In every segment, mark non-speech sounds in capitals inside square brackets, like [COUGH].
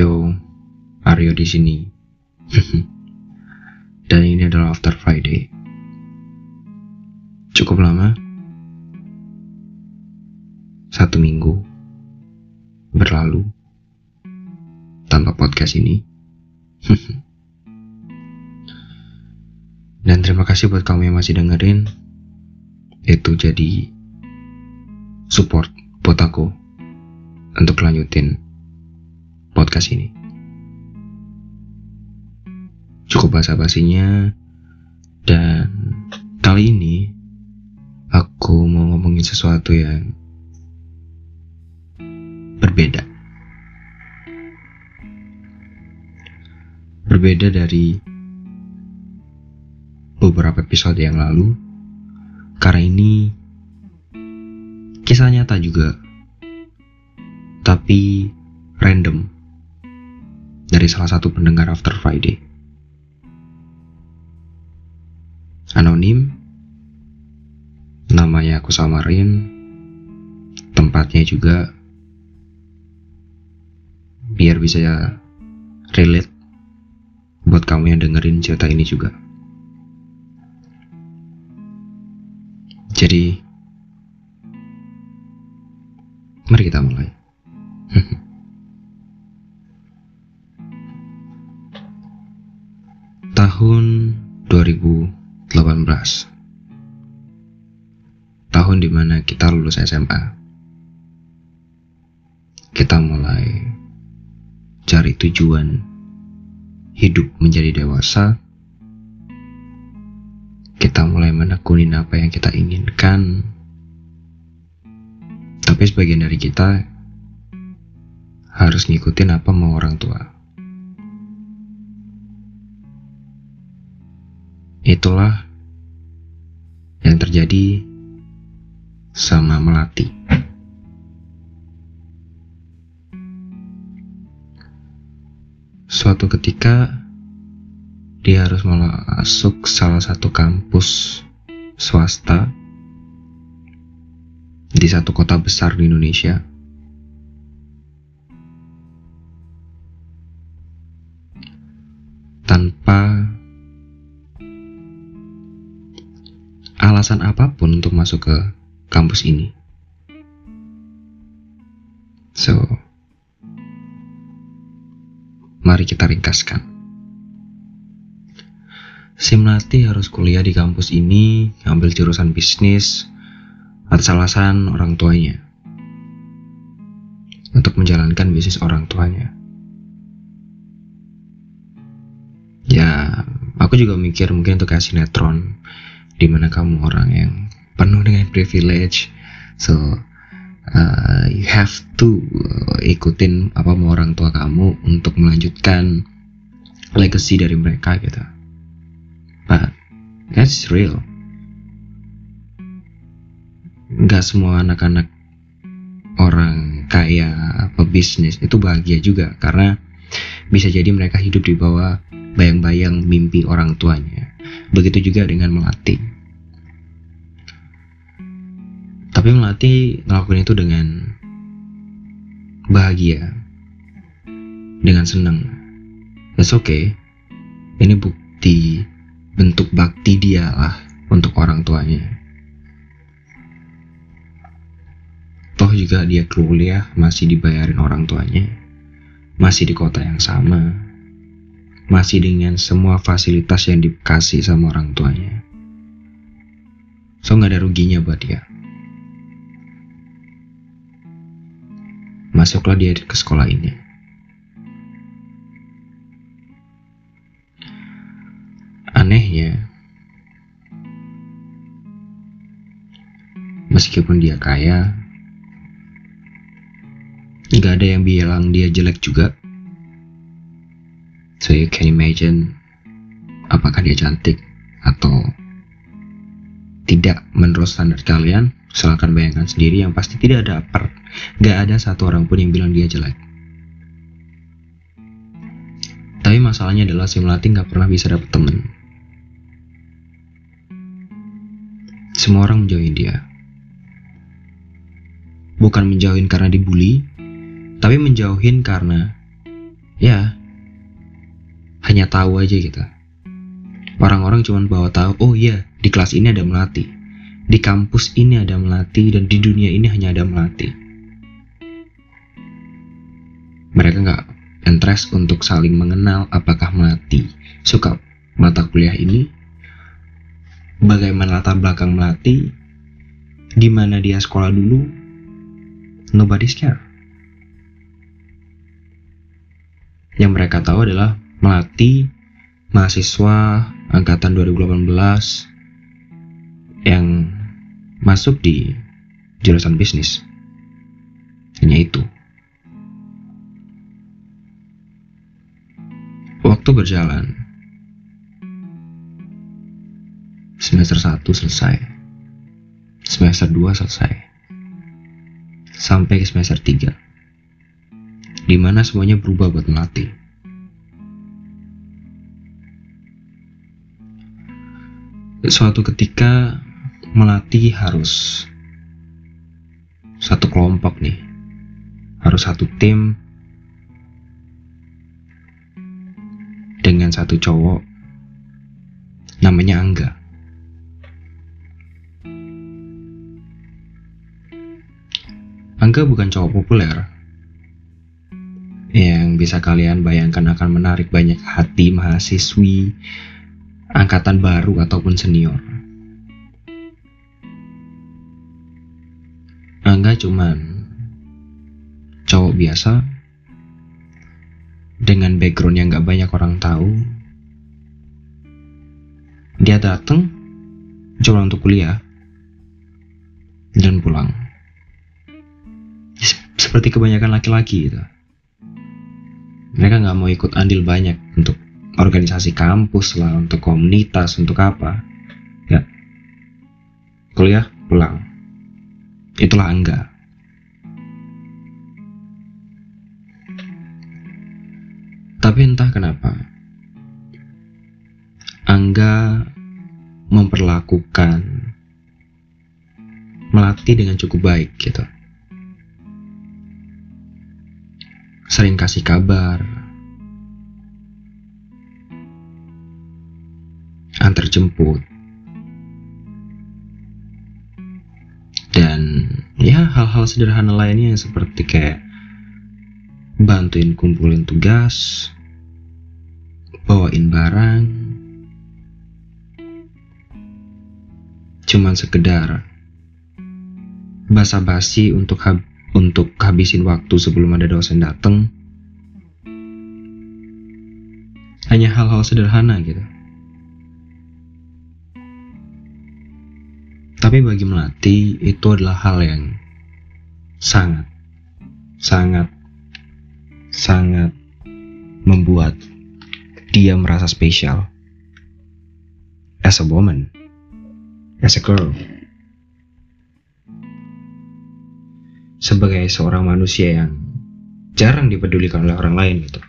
Yo, Aryo di sini. [LAUGHS] Dan ini adalah After Friday. Cukup lama. Satu minggu berlalu tanpa podcast ini. [LAUGHS] Dan terima kasih buat kamu yang masih dengerin. Itu jadi support buat aku untuk lanjutin podcast ini. Cukup basa-basinya dan kali ini aku mau ngomongin sesuatu yang berbeda. Berbeda dari beberapa episode yang lalu karena ini kisah nyata juga tapi random dari salah satu pendengar After Friday. Anonim, namanya aku samarin, tempatnya juga biar bisa relate buat kamu yang dengerin cerita ini juga. Jadi, mari kita mulai. 2018 Tahun di mana kita lulus SMA Kita mulai cari tujuan hidup menjadi dewasa. Kita mulai menekunin apa yang kita inginkan. Tapi sebagian dari kita harus ngikutin apa mau orang tua Itulah yang terjadi sama Melati. Suatu ketika dia harus masuk salah satu kampus swasta di satu kota besar di Indonesia. Tanpa alasan apa pun untuk masuk ke kampus ini. So, mari kita ringkaskan. Simnati harus kuliah di kampus ini, ambil jurusan bisnis, atas alasan orang tuanya. Untuk menjalankan bisnis orang tuanya. Ya, aku juga mikir mungkin untuk kasih netron di mana kamu orang yang penuh dengan privilege. So uh, you have to ikutin apa mau orang tua kamu untuk melanjutkan legacy dari mereka gitu. But that's real. Nggak semua anak-anak orang kaya pebisnis itu bahagia juga karena bisa jadi mereka hidup di bawah bayang-bayang mimpi orang tuanya. Begitu juga dengan melatih tapi melatih ngelakuin itu dengan bahagia. Dengan senang. It's okay. Ini bukti bentuk bakti dia lah untuk orang tuanya. Toh juga dia kuliah masih dibayarin orang tuanya. Masih di kota yang sama. Masih dengan semua fasilitas yang dikasih sama orang tuanya. So nggak ada ruginya buat dia Masuklah dia ke sekolah ini. Anehnya, meskipun dia kaya, nggak ada yang bilang dia jelek juga. So you can imagine apakah dia cantik atau tidak menurut standar kalian silahkan bayangkan sendiri yang pasti tidak ada per gak ada satu orang pun yang bilang dia jelek. Tapi masalahnya adalah si Melati gak pernah bisa dapet temen. Semua orang menjauhin dia. Bukan menjauhin karena dibully tapi menjauhin karena ya hanya tahu aja gitu. Orang-orang cuma bawa tahu oh iya di kelas ini ada melati. Di kampus ini ada melati dan di dunia ini hanya ada melati. Mereka nggak interest untuk saling mengenal apakah melati suka mata kuliah ini bagaimana latar belakang melati di mana dia sekolah dulu. Nobody's care yang mereka tahu adalah melati mahasiswa angkatan 2018 yang masuk di jurusan bisnis. Hanya itu. Waktu berjalan semester 1 selesai semester 2 selesai sampai ke semester 3 di mana semuanya berubah buat melatih. Suatu ketika melatih harus satu kelompok nih. Harus satu tim dengan satu cowok namanya Angga. Angga bukan cowok populer. Yang bisa kalian bayangkan akan menarik banyak hati mahasiswi angkatan baru ataupun senior. Angga cuman cowok biasa dengan background yang gak banyak orang tahu. Dia datang cuma untuk kuliah dan pulang seperti kebanyakan laki-laki gitu. Mereka nggak mau ikut andil banyak untuk organisasi kampus lah, untuk komunitas, untuk apa. Ya. Kuliah, pulang. Itulah Angga. Tapi entah kenapa, Angga memperlakukan melatih dengan cukup baik gitu. sering kasih kabar, antar jemput, hal-hal sederhana lainnya yang seperti kayak bantuin kumpulin tugas, bawain barang, cuman sekedar basa-basi untuk hab untuk habisin waktu sebelum ada dosen datang. Hanya hal-hal sederhana gitu. Tapi bagi Melati itu adalah hal yang sangat, sangat, sangat membuat dia merasa spesial. As a woman, as a girl. sebagai seorang manusia yang jarang dipedulikan oleh orang lain gitu.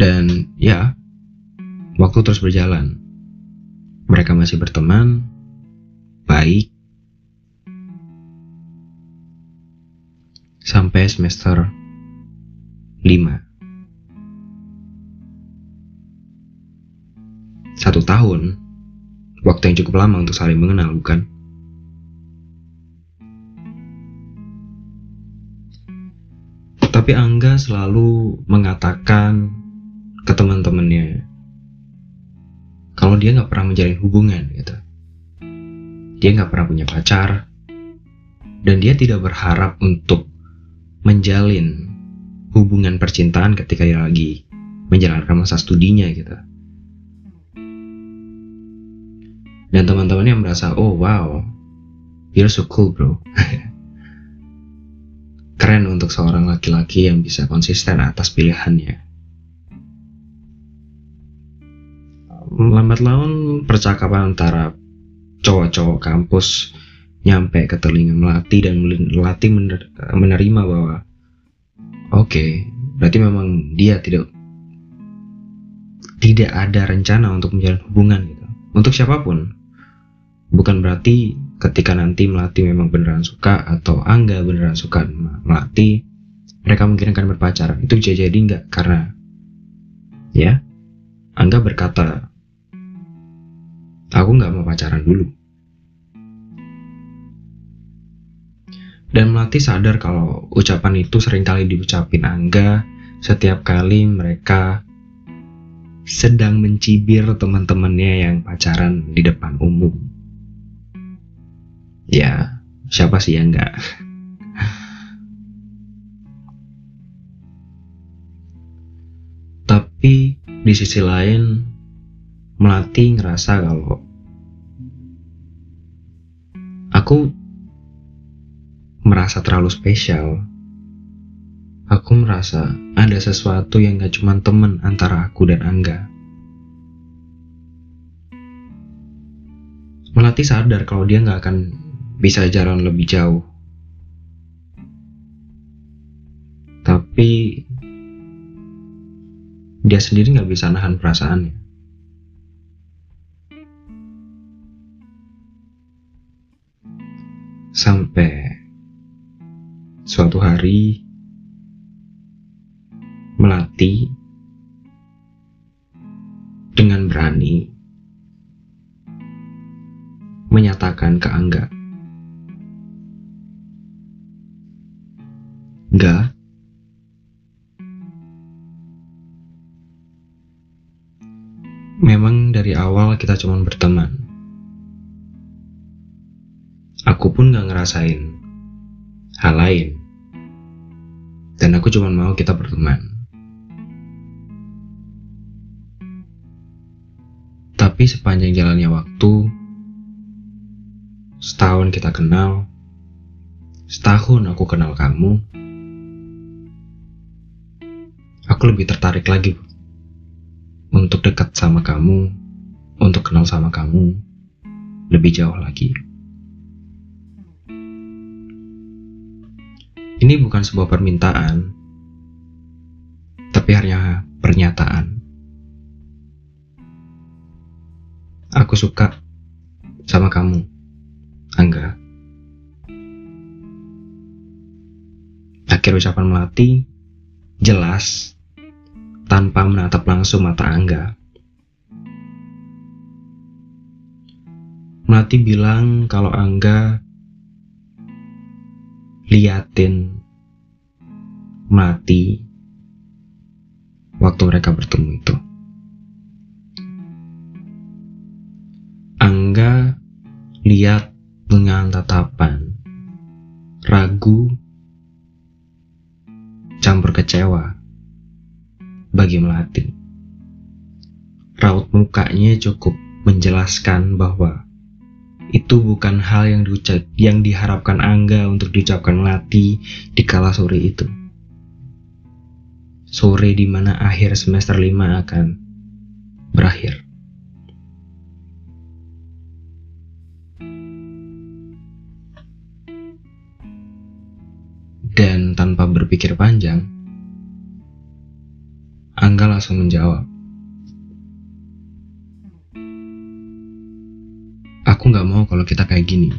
Dan ya, waktu terus berjalan. Mereka masih berteman, baik, sampai semester 5. Satu tahun, waktu yang cukup lama untuk saling mengenal, bukan? Tapi Angga selalu mengatakan ke teman-temannya kalau dia nggak pernah menjalin hubungan gitu. Dia nggak pernah punya pacar dan dia tidak berharap untuk menjalin hubungan percintaan ketika dia lagi menjalankan masa studinya gitu. dan teman-temannya merasa oh wow you're so cool bro [LAUGHS] keren untuk seorang laki-laki yang bisa konsisten atas pilihannya lambat laun percakapan antara cowok-cowok kampus nyampe ke telinga Melati dan Melati menerima bahwa oke okay, berarti memang dia tidak tidak ada rencana untuk menjalin hubungan gitu. Untuk siapa pun. Bukan berarti ketika nanti Melati memang beneran suka atau Angga beneran suka Melati, mereka mungkin akan berpacaran. Itu jadi nggak? Karena ya Angga berkata, aku nggak mau pacaran dulu. Dan Melati sadar kalau ucapan itu sering kali diucapin Angga setiap kali mereka sedang mencibir teman-temannya yang pacaran di depan umum. Ya, siapa sih yang enggak? [LAUGHS] Tapi di sisi lain, Melati ngerasa kalau aku merasa terlalu spesial. Aku merasa ada sesuatu yang gak cuma temen antara aku dan Angga. Melati sadar kalau dia gak akan bisa jalan lebih jauh. Tapi dia sendiri gak bisa nahan perasaannya. Sampai suatu hari melatih dengan berani menyatakan ke Angga. Ga, memang dari awal kita cuma berteman. Aku pun gak ngerasain hal lain. Dan aku cuma mau kita berteman. Tapi sepanjang jalannya waktu, setahun kita kenal, setahun aku kenal kamu, aku lebih tertarik lagi untuk dekat sama kamu, untuk kenal sama kamu lebih jauh lagi. Ini bukan sebuah permintaan, tapi hanya pernyataan. Aku suka sama kamu, Angga. Akhir ucapan Melati jelas tanpa menatap langsung mata Angga. Melati bilang kalau Angga liatin mati waktu mereka bertemu itu. Angga lihat dengan tatapan ragu campur kecewa bagi Melati. Raut mukanya cukup menjelaskan bahwa itu bukan hal yang diucap yang diharapkan Angga untuk diucapkan Melati di kala sore itu. Sore di mana akhir semester 5 akan berakhir. Dan tanpa berpikir panjang, Angga langsung menjawab. Nggak mau kalau kita kayak gini.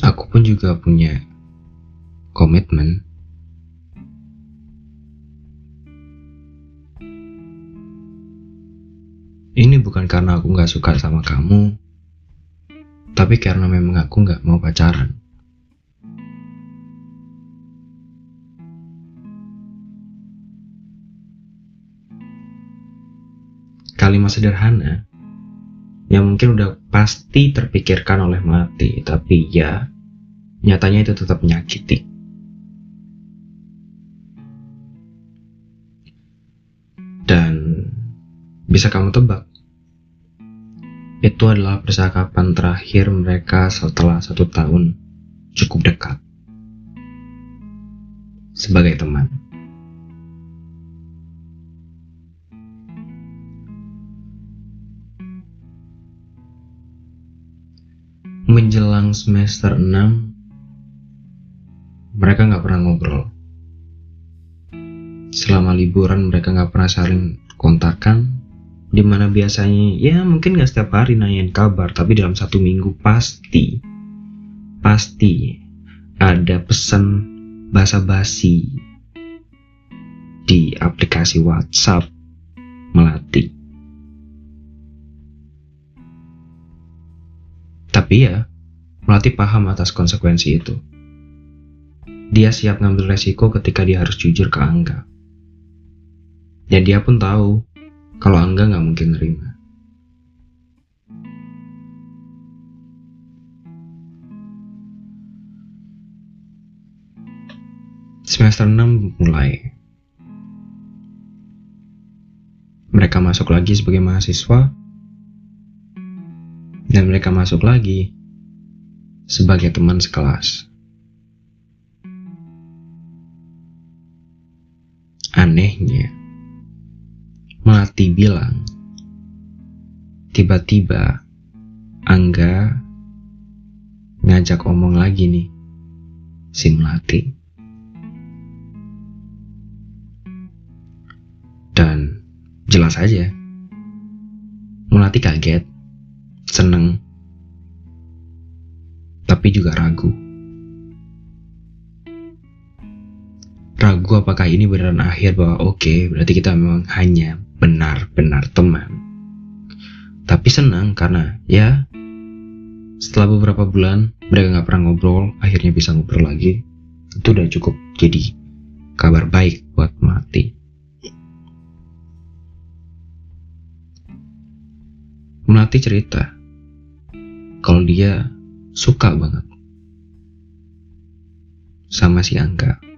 Aku pun juga punya komitmen. Ini bukan karena aku nggak suka sama kamu, tapi karena memang aku nggak mau pacaran. Kalimat sederhana yang mungkin udah pasti terpikirkan oleh Melati, tapi ya nyatanya itu tetap menyakiti. Dan bisa kamu tebak, itu adalah percakapan terakhir mereka setelah satu tahun cukup dekat sebagai teman. Menjelang semester 6 mereka nggak pernah ngobrol. Selama liburan mereka nggak pernah saling kontakan. Di mana biasanya ya mungkin gak setiap hari nanyain kabar tapi dalam satu minggu pasti pasti ada pesan basa-basi di aplikasi WhatsApp melatih tapi ya melatih paham atas konsekuensi itu dia siap ngambil resiko ketika dia harus jujur ke Angga dan dia pun tahu kalau Angga nggak mungkin nerima. Semester 6 mulai. Mereka masuk lagi sebagai mahasiswa dan mereka masuk lagi sebagai teman sekelas. Anehnya, Melati bilang, tiba-tiba Angga ngajak omong lagi nih, si Melati. Dan jelas aja, Melati kaget, seneng, tapi juga ragu. Ragu apakah ini beneran akhir bahwa oke, okay, berarti kita memang hanya benar-benar teman. Tapi senang karena ya setelah beberapa bulan mereka nggak pernah ngobrol, akhirnya bisa ngobrol lagi. Itu udah cukup jadi kabar baik buat mati. Melati cerita kalau dia suka banget sama si Angga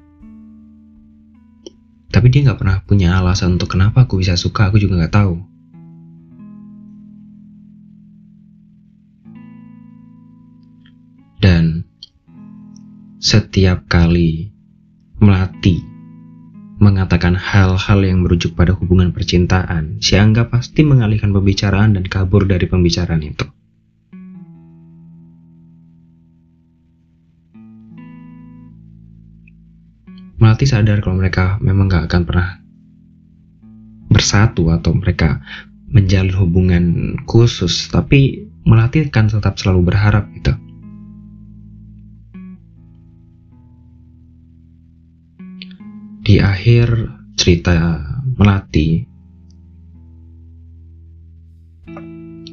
tapi dia nggak pernah punya alasan untuk kenapa aku bisa suka, aku juga nggak tahu. Dan setiap kali melatih mengatakan hal-hal yang merujuk pada hubungan percintaan, si Angga pasti mengalihkan pembicaraan dan kabur dari pembicaraan itu. Melati sadar kalau mereka memang gak akan pernah bersatu atau mereka menjalin hubungan khusus, tapi Melati akan tetap selalu berharap gitu. Di akhir cerita Melati,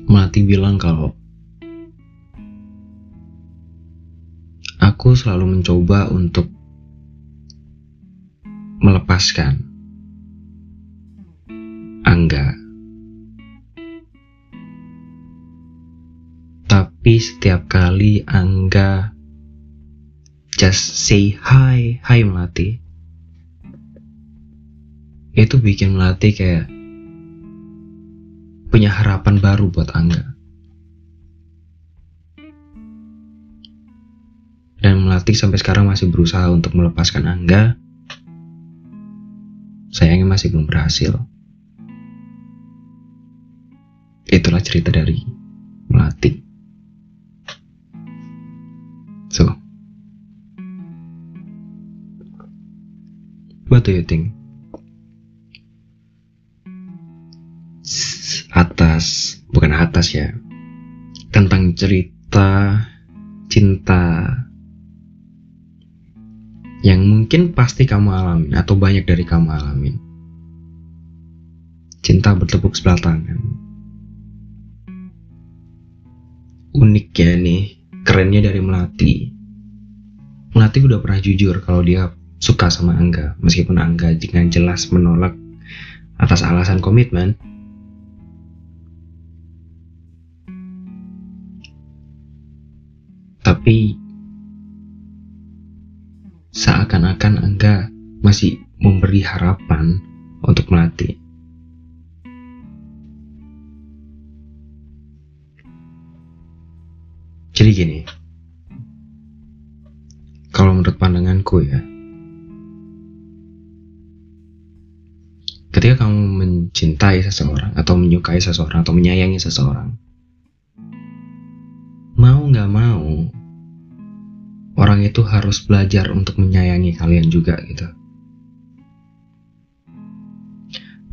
Melati bilang kalau aku selalu mencoba untuk melepaskan. Angga. Tapi setiap kali Angga just say hi, hi Melati. Itu bikin Melati kayak punya harapan baru buat Angga. Dan Melati sampai sekarang masih berusaha untuk melepaskan Angga sayangnya masih belum berhasil. Itulah cerita dari Melati. So, what do you think? Atas, bukan atas ya, tentang cerita cinta yang mungkin pasti kamu alamin atau banyak dari kamu alamin. Cinta bertepuk sebelah tangan. Unik ya nih, kerennya dari Melati. Melati udah pernah jujur kalau dia suka sama Angga, meskipun Angga dengan jelas menolak atas alasan komitmen. Tapi seakan-akan Angga masih memberi harapan untuk melatih. Jadi gini, kalau menurut pandanganku ya, ketika kamu mencintai seseorang atau menyukai seseorang atau menyayangi seseorang, mau nggak mau orang itu harus belajar untuk menyayangi kalian juga gitu.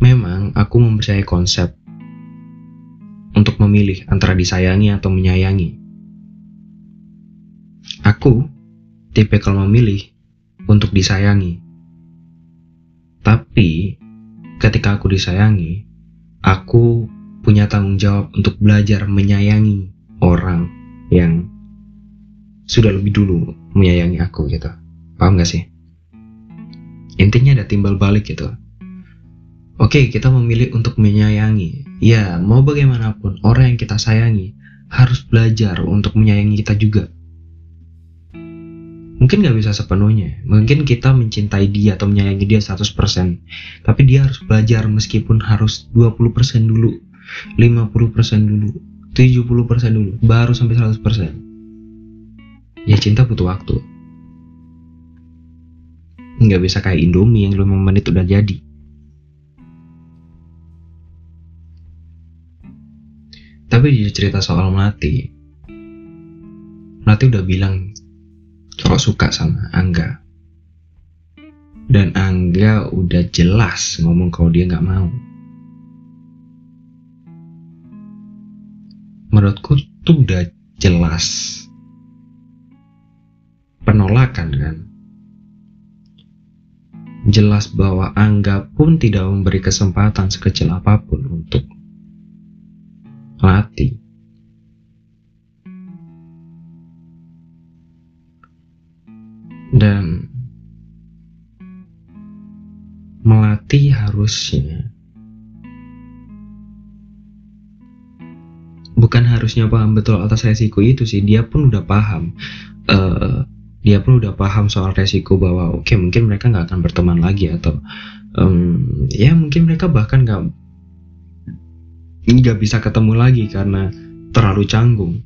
Memang aku mempercayai konsep untuk memilih antara disayangi atau menyayangi. Aku tipe memilih untuk disayangi. Tapi ketika aku disayangi, aku punya tanggung jawab untuk belajar menyayangi orang yang sudah lebih dulu menyayangi aku gitu. Paham gak sih? Intinya ada timbal balik gitu. Oke, kita memilih untuk menyayangi. Ya, mau bagaimanapun, orang yang kita sayangi harus belajar untuk menyayangi kita juga. Mungkin gak bisa sepenuhnya. Mungkin kita mencintai dia atau menyayangi dia 100%. Tapi dia harus belajar meskipun harus 20% dulu. 50% dulu. 70% dulu. Baru sampai 100%. Ya cinta butuh waktu. Nggak bisa kayak Indomie yang 5 menit udah jadi. Tapi di cerita soal Melati, Melati udah bilang kalau suka sama Angga. Dan Angga udah jelas ngomong kalau dia nggak mau. Menurutku tuh udah jelas penolakan kan. Jelas bahwa Angga pun tidak memberi kesempatan sekecil apa pun untuk latih. dan melatih harusnya bukan harusnya paham betul atas resiko itu sih dia pun udah paham uh, dia pun udah paham soal resiko bahwa oke okay, mungkin mereka nggak akan berteman lagi atau um, ya mungkin mereka bahkan nggak nggak bisa ketemu lagi karena terlalu canggung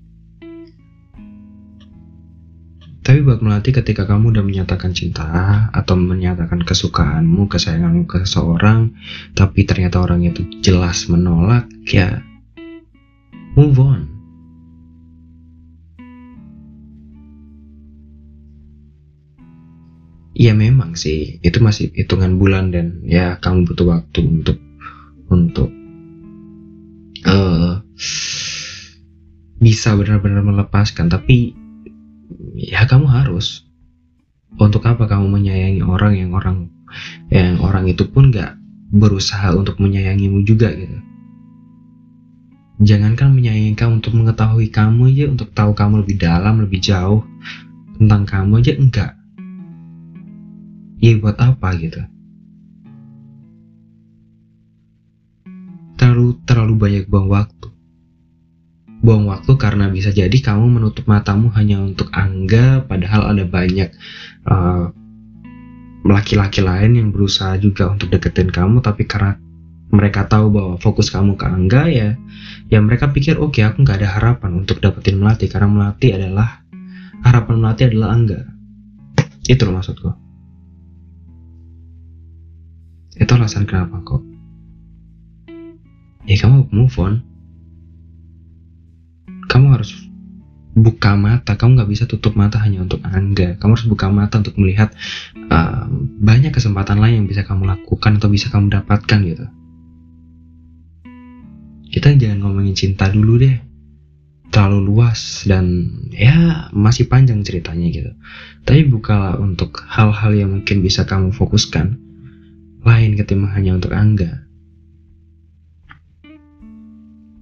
tapi buat melatih ketika kamu udah menyatakan cinta atau menyatakan kesukaanmu, kesayanganmu ke seseorang, tapi ternyata orang itu jelas menolak, ya move on. Ya memang sih, itu masih hitungan bulan dan ya kamu butuh waktu untuk untuk uh, bisa benar-benar melepaskan. Tapi ya kamu harus. Untuk apa kamu menyayangi orang yang orang yang orang itu pun gak berusaha untuk menyayangimu juga gitu? Jangankan menyayangi kamu untuk mengetahui kamu aja untuk tahu kamu lebih dalam lebih jauh tentang kamu aja enggak ya buat apa gitu? Terlalu terlalu banyak buang waktu. Buang waktu karena bisa jadi kamu menutup matamu hanya untuk Angga padahal ada banyak uh, laki-laki lain yang berusaha juga untuk deketin kamu tapi karena mereka tahu bahwa fokus kamu ke Angga ya ya mereka pikir oke okay, aku nggak ada harapan untuk dapetin Melati karena Melati adalah harapan Melati adalah Angga. Itu loh maksudku itu alasan kenapa kok? Ya kamu move on. Kamu harus buka mata. Kamu nggak bisa tutup mata hanya untuk angga. Kamu harus buka mata untuk melihat uh, banyak kesempatan lain yang bisa kamu lakukan atau bisa kamu dapatkan gitu. Kita jangan ngomongin cinta dulu deh. Terlalu luas dan ya masih panjang ceritanya gitu. Tapi bukalah untuk hal-hal yang mungkin bisa kamu fokuskan lain ketimbang hanya untuk angga?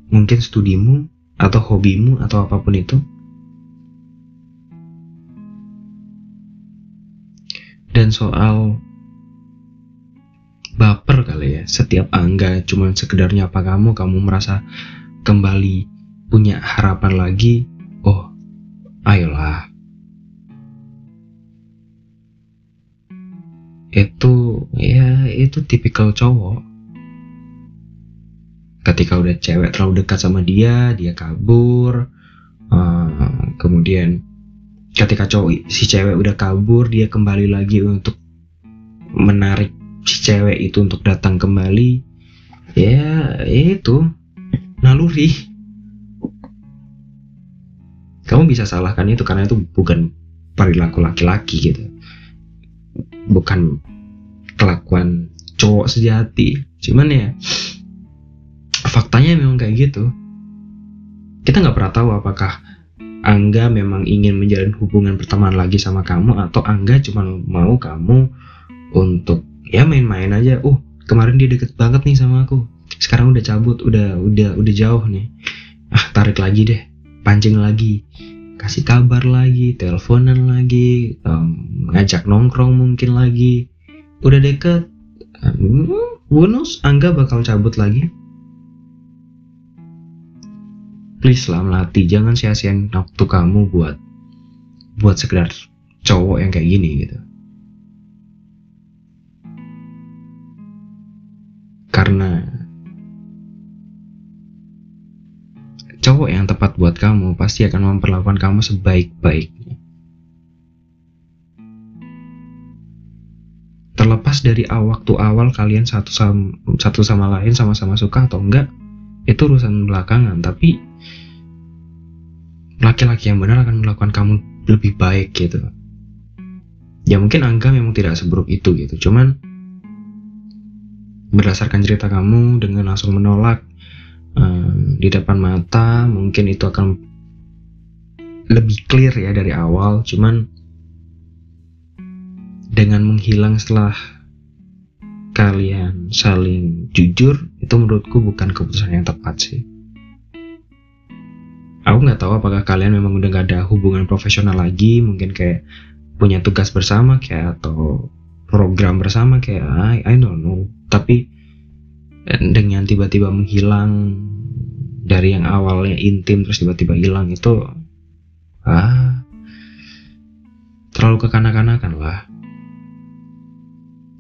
Mungkin studimu atau hobimu atau apa pun itu. Dan soal baper kali ya setiap angga cuma sekedar nyapa kamu? Kamu merasa kembali punya harapan lagi? Oh ayolah itu ya itu tipikal cowok. Ketika udah cewek terlalu dekat sama dia dia kabur. Uh, kemudian ketika cowok si cewek udah kabur dia kembali lagi untuk menarik si cewek itu untuk datang kembali. Ya itu. Naluri kamu bisa salahkan itu karena itu bukan perilaku laki-laki gitu bukan kelakuan cowok sejati cuman ya faktanya memang kayak gitu kita nggak pernah tahu apakah Angga memang ingin menjalin hubungan pertemanan lagi sama kamu atau Angga cuma mau kamu untuk ya main-main aja. Uh, kemarin dia deket banget nih sama aku. Sekarang udah cabut, udah udah udah jauh nih. Ah, tarik lagi deh. Pancing lagi. Kasih kabar lagi, teleponan lagi, um, ngajak nongkrong mungkin lagi. Udah deket. Um, bonus Angga bakal cabut lagi please lah melatih jangan sia-siain waktu kamu buat buat sekedar cowok yang kayak gini gitu karena cowok yang tepat buat kamu pasti akan memperlakukan kamu sebaik-baiknya terlepas dari waktu awal kalian satu sama, satu sama lain sama-sama suka atau enggak itu urusan belakangan. Tapi laki-laki yang benar akan melakukan kamu lebih baik gitu. Ya mungkin angka memang tidak seburuk itu gitu. Cuman berdasarkan cerita kamu dengan langsung menolak um, di depan mata mungkin itu akan lebih clear ya dari awal. Cuman dengan menghilang setelah kalian saling jujur itu menurutku bukan keputusan yang tepat sih. Aku nggak tahu apakah kalian memang udah gak ada hubungan profesional lagi mungkin kayak punya tugas bersama kayak atau program bersama kayak I, I don't know. Tapi dengan tiba-tiba menghilang dari yang awalnya intim terus tiba-tiba hilang itu ah terlalu kekanak-kanakan lah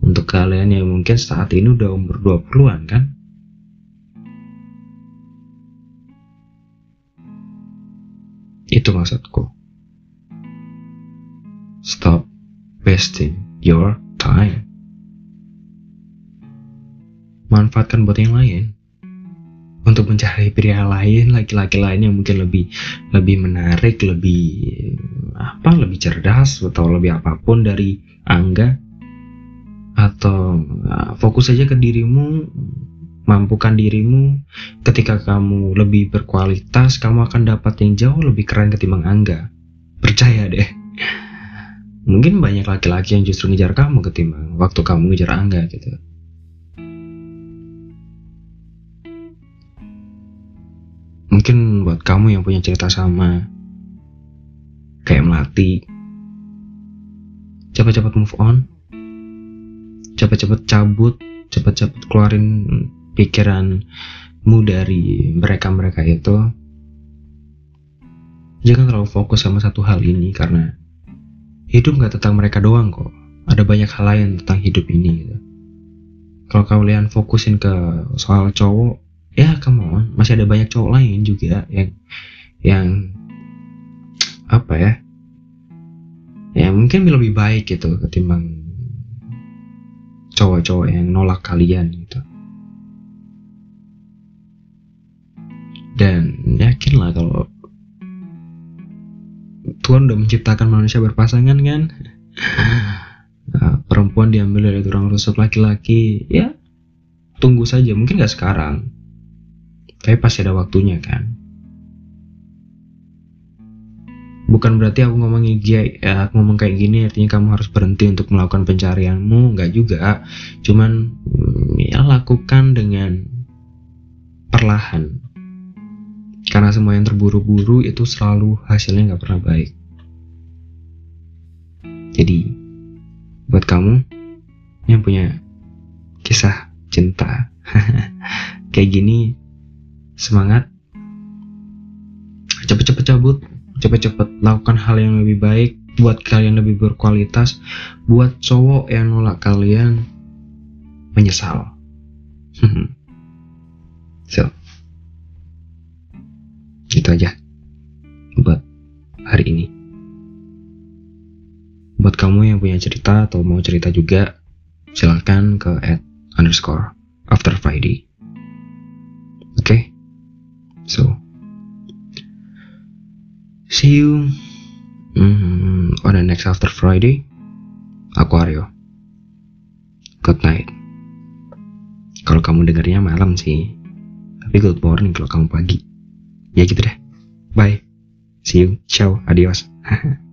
untuk kalian yang mungkin saat ini udah umur 20-an kan Itu maksudku. Stop wasting your time. Manfaatkan buat yang lain. Untuk mencari pria lain, laki-laki lain yang mungkin lebih lebih menarik, lebih apa, lebih cerdas atau lebih apa pun dari Angga. Atau uh, fokus saja ke dirimu mampukan dirimu. Ketika kamu lebih berkualitas kamu akan dapat yang jauh lebih keren ketimbang Angga. Percaya deh. Mungkin banyak laki-laki yang justru ngejar kamu ketimbang waktu kamu ngejar Angga gitu mungkin buat kamu yang punya cerita sama kayak melati cepat-cepat move on cepat-cepat cabut cepat-cepat keluarin pikiranmu dari mereka-mereka itu jangan terlalu fokus sama satu hal ini karena hidup gak tentang mereka doang kok ada banyak hal lain tentang hidup ini gitu. kalau kalian fokusin ke soal cowok ya come on. Masih ada banyak cowok lain juga yang yang apa ya? Ya mungkin lebih baik gitu ketimbang cowok-cowok yang nolak kalian gitu. Dan yakinlah kalau Tuhan udah menciptakan manusia berpasangan kan? Nah, perempuan diambil dari tulang rusuk laki-laki ya tunggu saja. Mungkin gak sekarang tapi pasti ada waktunya kan. Bukan berarti aku ngomong ya, aku ngomong kayak gini artinya kamu harus berhenti untuk melakukan pencarianmu. Nggak juga. Cuman ya lakukan dengan perlahan. Karena semua yang terburu-buru itu selalu hasilnya nggak pernah baik. Jadi, buat kamu yang punya kisah cinta [LAUGHS] kayak gini, semangat, cepet-cepet cabut, cepet-cepet lakukan hal yang lebih baik, buat kalian lebih berkualitas, buat cowok yang nolak kalian menyesal. [LAUGHS] so, itu aja buat hari ini. Buat kamu yang punya cerita atau mau cerita juga, silahkan ke at underscore after Friday. So, see you mm, on the next after Friday. Aku Aryo. Good night. Kalau kamu dengarnya malam sih, tapi good morning kalau kamu pagi ya gitu deh bye see you ciao adios [LAUGHS]